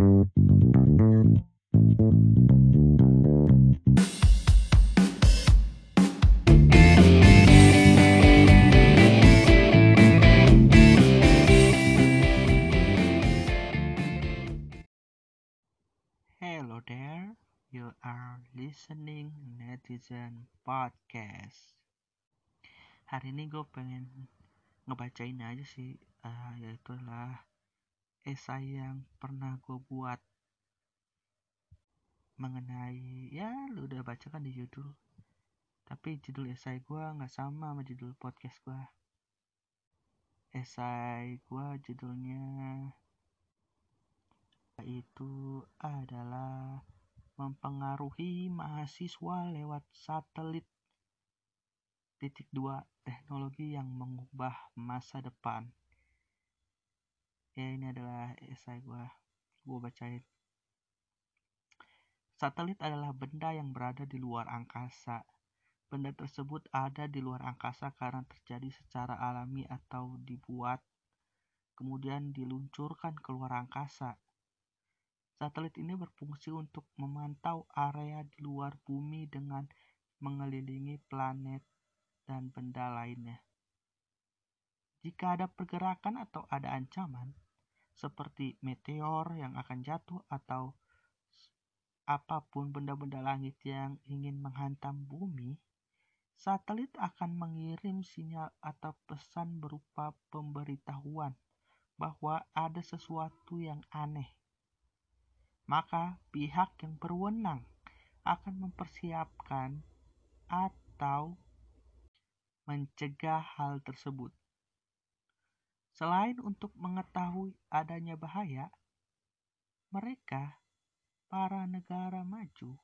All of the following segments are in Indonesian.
Hello there, you are listening Netizen Podcast. Hari ini gue pengen ngebacain aja sih, uh, yaitu adalah esai yang pernah gue buat. Mengenai ya lu udah baca kan di judul. Tapi judul esai gue nggak sama sama judul podcast gue esai gue judulnya itu adalah mempengaruhi mahasiswa lewat satelit. Titik dua teknologi yang mengubah masa depan ya ini adalah esai gue gue bacain. Satelit adalah benda yang berada di luar angkasa. Benda tersebut ada di luar angkasa karena terjadi secara alami atau dibuat kemudian diluncurkan keluar angkasa. Satelit ini berfungsi untuk memantau area di luar bumi dengan mengelilingi planet dan benda lainnya. Jika ada pergerakan atau ada ancaman, seperti meteor yang akan jatuh atau apa pun benda-benda langit yang ingin menghantam bumi, satelit akan mengirim sinyal atau pesan berupa pemberitahuan bahwa ada sesuatu yang aneh maka pihak yang berwenang akan mempersiapkan atau mencegah hal tersebut. Selain untuk mengetahui adanya bahaya, mereka, para negara maju,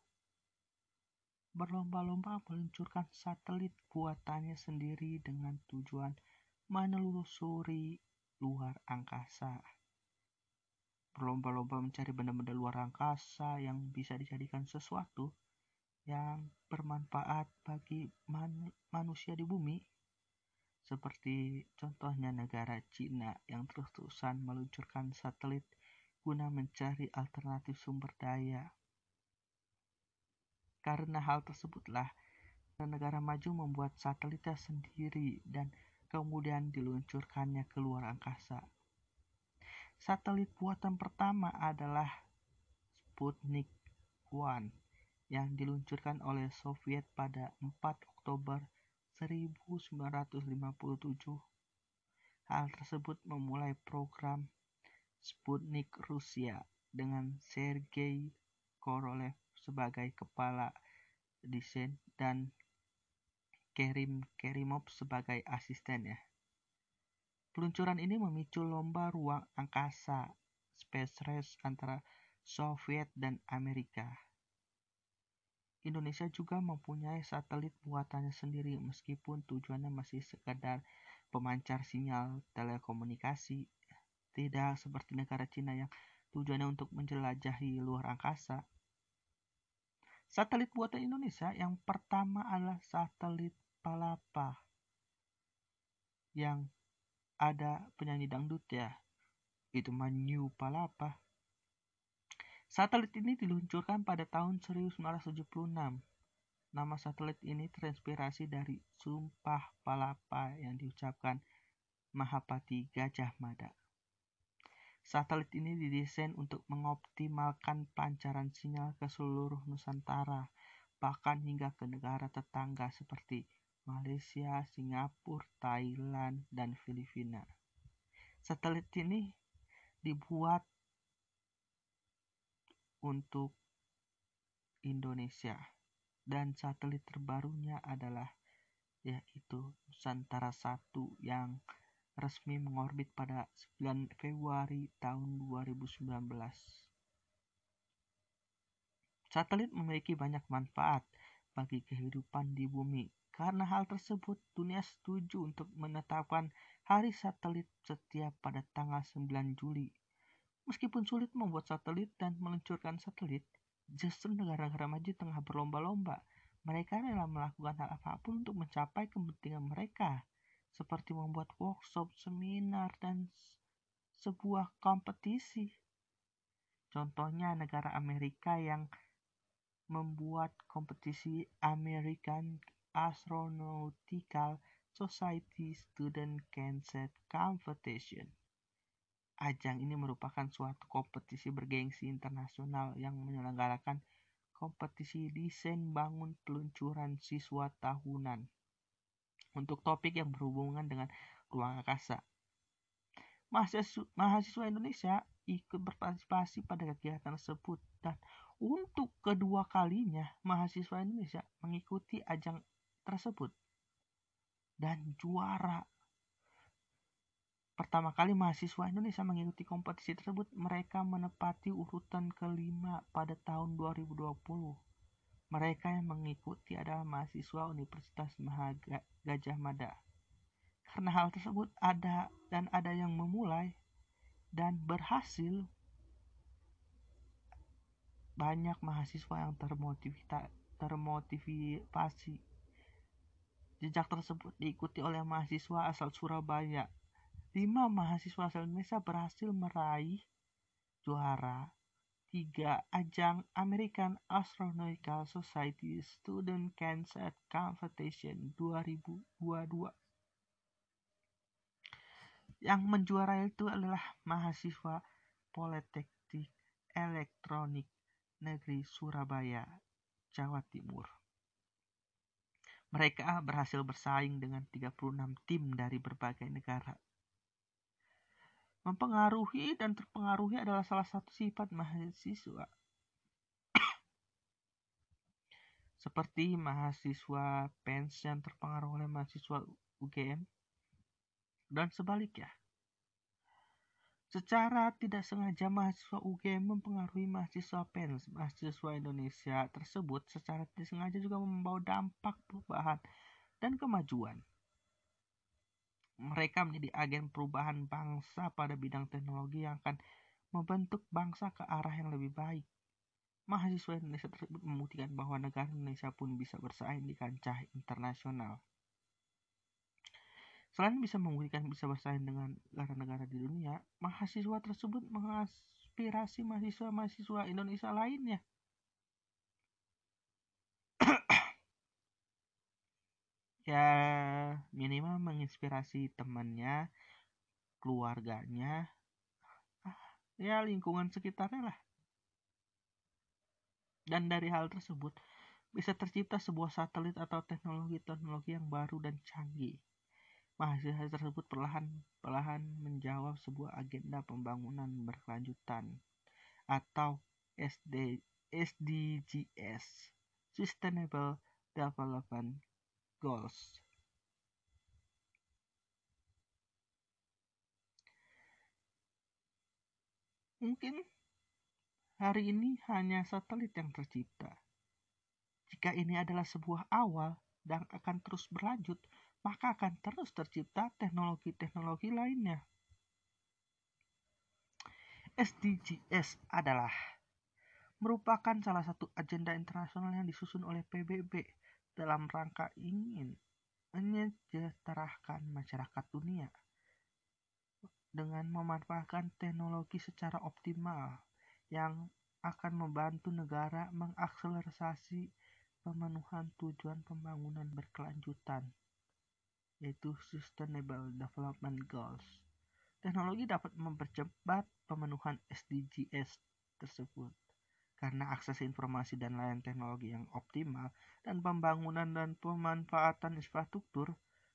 berlomba-lomba meluncurkan satelit buatannya sendiri dengan tujuan menelusuri luar angkasa. Berlomba-lomba mencari benda-benda luar angkasa yang bisa dijadikan sesuatu yang bermanfaat bagi man manusia di bumi seperti contohnya negara Cina yang terus-terusan meluncurkan satelit guna mencari alternatif sumber daya. Karena hal tersebutlah, negara maju membuat satelitnya sendiri dan kemudian diluncurkannya ke luar angkasa. Satelit buatan pertama adalah Sputnik 1 yang diluncurkan oleh Soviet pada 4 Oktober 1957. Hal tersebut memulai program Sputnik Rusia dengan Sergei Korolev sebagai kepala desain dan Kerim Kerimov sebagai asistennya. Peluncuran ini memicu lomba ruang angkasa space race antara Soviet dan Amerika. Indonesia juga mempunyai satelit buatannya sendiri meskipun tujuannya masih sekedar pemancar sinyal telekomunikasi. Tidak seperti negara Cina yang tujuannya untuk menjelajahi luar angkasa. Satelit buatan Indonesia yang pertama adalah satelit Palapa yang ada penyanyi dangdut ya itu Manyu Palapa satelit ini diluncurkan pada tahun 1976 nama satelit ini terinspirasi dari Sumpah Palapa yang diucapkan Mahapati Gajah Mada Satelit ini didesain untuk mengoptimalkan pancaran sinyal ke seluruh Nusantara, bahkan hingga ke negara tetangga seperti Malaysia, Singapura, Thailand, dan Filipina. Satelit ini dibuat untuk Indonesia dan satelit terbarunya adalah yaitu Nusantara 1 yang resmi mengorbit pada 9 Februari tahun 2019. Satelit memiliki banyak manfaat bagi kehidupan di bumi karena hal tersebut, dunia setuju untuk menetapkan hari satelit setiap pada tanggal 9 Juli. Meskipun sulit membuat satelit dan meluncurkan satelit, justru negara-negara maju tengah berlomba-lomba. Mereka rela melakukan hal apa pun untuk mencapai kepentingan mereka, seperti membuat workshop, seminar, dan sebuah kompetisi. Contohnya negara Amerika yang membuat kompetisi American Astronautical Society Student Cancer Competition. Ajang ini merupakan suatu kompetisi bergengsi internasional yang menyelenggarakan kompetisi desain bangun peluncuran siswa tahunan untuk topik yang berhubungan dengan ruang angkasa. Mahasiswa, mahasiswa Indonesia ikut berpartisipasi pada kegiatan tersebut dan untuk kedua kalinya mahasiswa Indonesia mengikuti ajang tersebut dan juara. Pertama kali mahasiswa Indonesia mengikuti kompetisi tersebut, mereka menepati urutan kelima pada tahun 2020. Mereka yang mengikuti adalah mahasiswa Universitas Mahaga Gajah Mada. Karena hal tersebut ada dan ada yang memulai dan berhasil, banyak mahasiswa yang termotivasi. Jejak tersebut diikuti oleh mahasiswa asal Surabaya lima mahasiswa asal Indonesia berhasil meraih juara tiga ajang American Astronautical Society Student Cancer Competition 2022. Yang menjuarai itu adalah mahasiswa Politeknik Elektronik Negeri Surabaya, Jawa Timur. Mereka berhasil bersaing dengan 36 tim dari berbagai negara Mempengaruhi dan terpengaruhi adalah salah satu sifat mahasiswa. Seperti mahasiswa pensiun terpengaruh oleh mahasiswa UGM dan sebaliknya. Secara tidak sengaja mahasiswa UGM mempengaruhi mahasiswa PENS, mahasiswa Indonesia tersebut secara tidak sengaja juga membawa dampak perubahan dan kemajuan mereka menjadi agen perubahan bangsa pada bidang teknologi yang akan membentuk bangsa ke arah yang lebih baik. Mahasiswa Indonesia tersebut membuktikan bahwa negara Indonesia pun bisa bersaing di kancah internasional. Selain bisa membuktikan bisa bersaing dengan negara-negara di dunia, mahasiswa tersebut mengaspirasi mahasiswa-mahasiswa Indonesia lainnya ya minimal menginspirasi temannya keluarganya ah, ya lingkungan sekitarnya lah dan dari hal tersebut bisa tercipta sebuah satelit atau teknologi-teknologi yang baru dan canggih mahasiswa tersebut perlahan-perlahan menjawab sebuah agenda pembangunan berkelanjutan atau SD, SDGs Sustainable Development goals. Mungkin hari ini hanya satelit yang tercipta. Jika ini adalah sebuah awal dan akan terus berlanjut, maka akan terus tercipta teknologi-teknologi lainnya. SDGs adalah merupakan salah satu agenda internasional yang disusun oleh PBB dalam rangka ingin menyejahterakan masyarakat dunia dengan memanfaatkan teknologi secara optimal yang akan membantu negara mengakselerasi pemenuhan tujuan pembangunan berkelanjutan yaitu Sustainable Development Goals. Teknologi dapat mempercepat pemenuhan SDGs tersebut karena akses informasi dan layanan teknologi yang optimal dan pembangunan dan pemanfaatan infrastruktur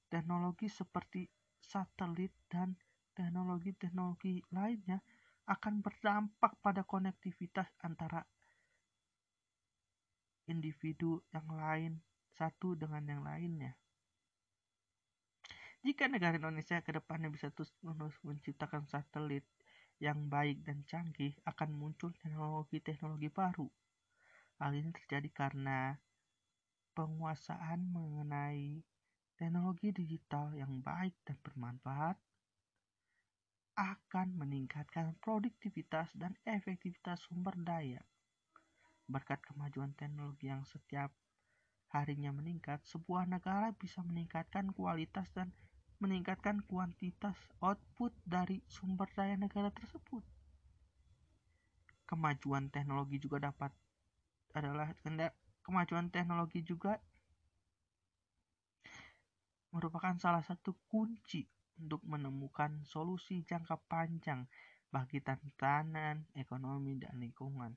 teknologi seperti satelit dan teknologi-teknologi lainnya akan berdampak pada konektivitas antara individu yang lain satu dengan yang lainnya. Jika negara Indonesia ke depannya bisa terus menerus menciptakan satelit yang baik dan canggih akan muncul teknologi-teknologi baru. Hal ini terjadi karena penguasaan mengenai teknologi digital yang baik dan bermanfaat akan meningkatkan produktivitas dan efektivitas sumber daya. Berkat kemajuan teknologi yang setiap harinya meningkat, sebuah negara bisa meningkatkan kualitas dan meningkatkan kuantitas output dari sumber daya negara tersebut. kemajuan teknologi juga dapat adalah kemajuan teknologi juga merupakan salah satu kunci untuk menemukan solusi jangka panjang bagi tantangan ekonomi dan lingkungan,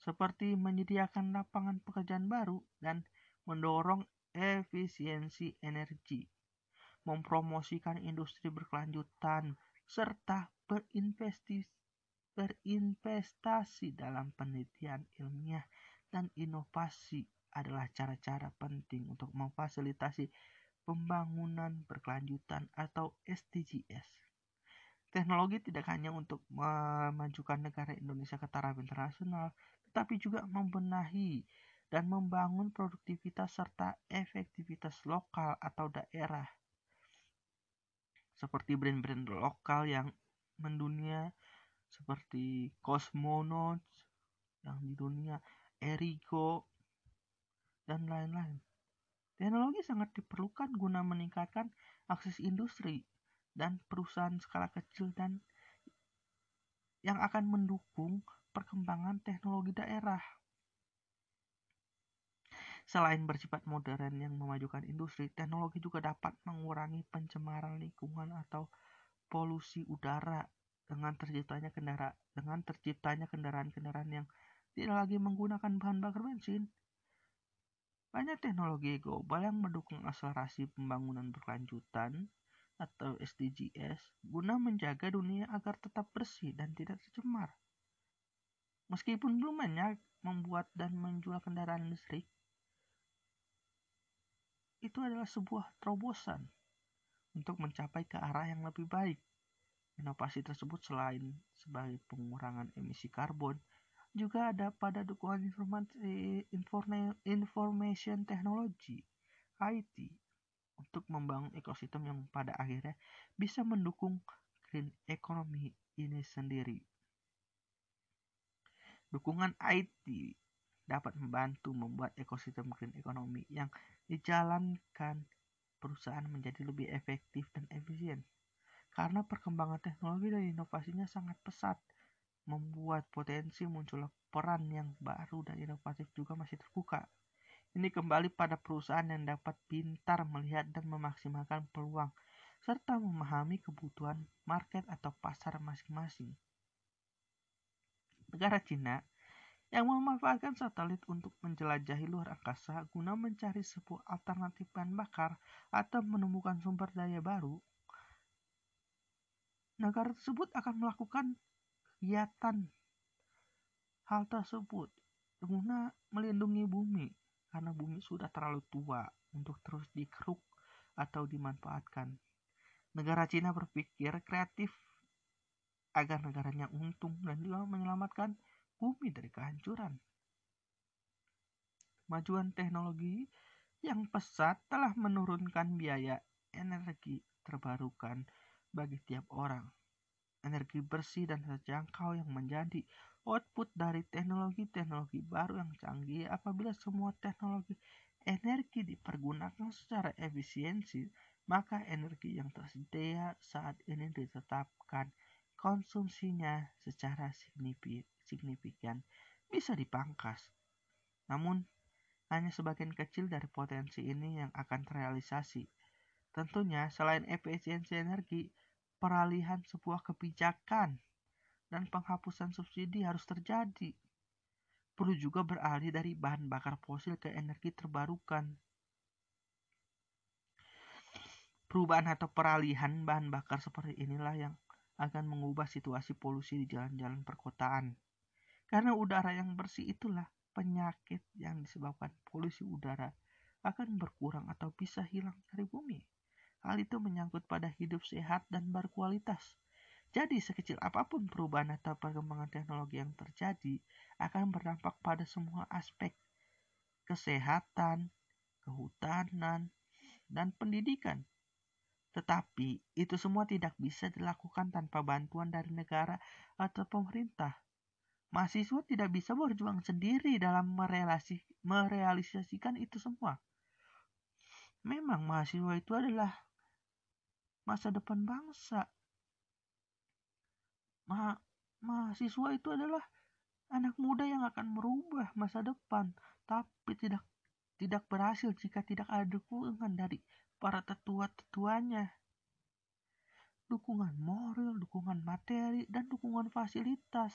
seperti menyediakan lapangan pekerjaan baru dan mendorong efisiensi energi, mempromosikan industri berkelanjutan, serta berinvestasi, berinvestasi dalam penelitian ilmiah dan inovasi adalah cara-cara penting untuk memfasilitasi pembangunan berkelanjutan atau SDGs. Teknologi tidak hanya untuk memajukan negara Indonesia ke taraf internasional, tetapi juga membenahi dan membangun produktivitas serta efektivitas lokal atau daerah. Seperti brand-brand lokal yang mendunia seperti Cosmonauts yang di dunia, Erigo, dan lain-lain. Teknologi sangat diperlukan guna meningkatkan akses industri dan perusahaan skala kecil dan yang akan mendukung perkembangan teknologi daerah. Selain bersifat modern yang memajukan industri, teknologi juga dapat mengurangi pencemaran lingkungan atau polusi udara dengan terciptanya kendaraan dengan terciptanya kendaraan-kendaraan yang tidak lagi menggunakan bahan bakar bensin. Banyak teknologi global yang mendukung akselerasi pembangunan berkelanjutan atau SDGs guna menjaga dunia agar tetap bersih dan tidak tercemar. Meskipun belum banyak membuat dan menjual kendaraan listrik, itu adalah sebuah terobosan untuk mencapai ke arah yang lebih baik. Inovasi tersebut selain sebagai pengurangan emisi karbon, juga ada pada dukungan informasi, information technology IT untuk membangun ekosistem yang pada akhirnya bisa mendukung green economy ini sendiri. Dukungan IT dapat membantu membuat ekosistem green economy yang dijalankan perusahaan menjadi lebih efektif dan efisien. Karena perkembangan teknologi dan inovasinya sangat pesat, membuat potensi muncul peran yang baru dan inovatif juga masih terbuka. Ini kembali pada perusahaan yang dapat pintar melihat dan memaksimalkan peluang serta memahami kebutuhan market atau pasar masing-masing. Negara Cina yang memanfaatkan satelit untuk menjelajahi luar angkasa guna mencari sebuah alternatif bahan bakar atau menemukan sumber daya baru, negara tersebut akan melakukan kegiatan hal tersebut guna melindungi bumi karena bumi sudah terlalu tua untuk terus dikeruk atau dimanfaatkan. Negara Cina berpikir kreatif agar negaranya untung dan juga menyelamatkan bumi dari kehancuran. Kemajuan teknologi yang pesat telah menurunkan biaya energi terbarukan bagi tiap orang. Energi bersih dan terjangkau yang menjadi output dari teknologi-teknologi baru yang canggih apabila semua teknologi energi dipergunakan secara efisiensi maka energi yang tersedia saat ini ditetapkan konsumsinya secara signifikan bisa dipangkas. Namun, hanya sebagian kecil dari potensi ini yang akan terrealisasi. Tentunya, selain efisiensi energi, peralihan sebuah kebijakan dan penghapusan subsidi harus terjadi. Perlu juga beralih dari bahan bakar fosil ke energi terbarukan. Perubahan atau peralihan bahan bakar seperti inilah yang akan mengubah situasi polusi di jalan-jalan perkotaan. Karena udara yang bersih itulah penyakit yang disebabkan polusi udara akan berkurang atau bisa hilang dari bumi. Hal itu menyangkut pada hidup sehat dan berkualitas. Jadi sekecil apa pun perubahan atau perkembangan teknologi yang terjadi akan berdampak pada semua aspek kesehatan, kehutanan, dan pendidikan. Tetapi itu semua tidak bisa dilakukan tanpa bantuan dari negara atau pemerintah. Mahasiswa tidak bisa berjuang sendiri dalam merealisasikan itu semua. Memang mahasiswa itu adalah masa depan bangsa ma mahasiswa itu adalah anak muda yang akan merubah masa depan, tapi tidak tidak berhasil jika tidak ada dukungan dari para tetua-tetuanya. Dukungan moral, dukungan materi, dan dukungan fasilitas.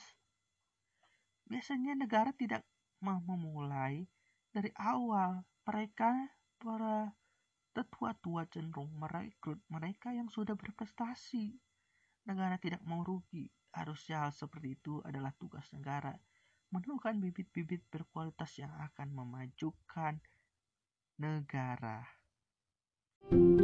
Biasanya negara tidak mau memulai dari awal. Mereka para tetua-tua cenderung merekrut mereka yang sudah berprestasi. Negara tidak mau rugi. Harusnya hal seperti itu adalah tugas negara. Menemukan bibit-bibit berkualitas yang akan memajukan negara. thank you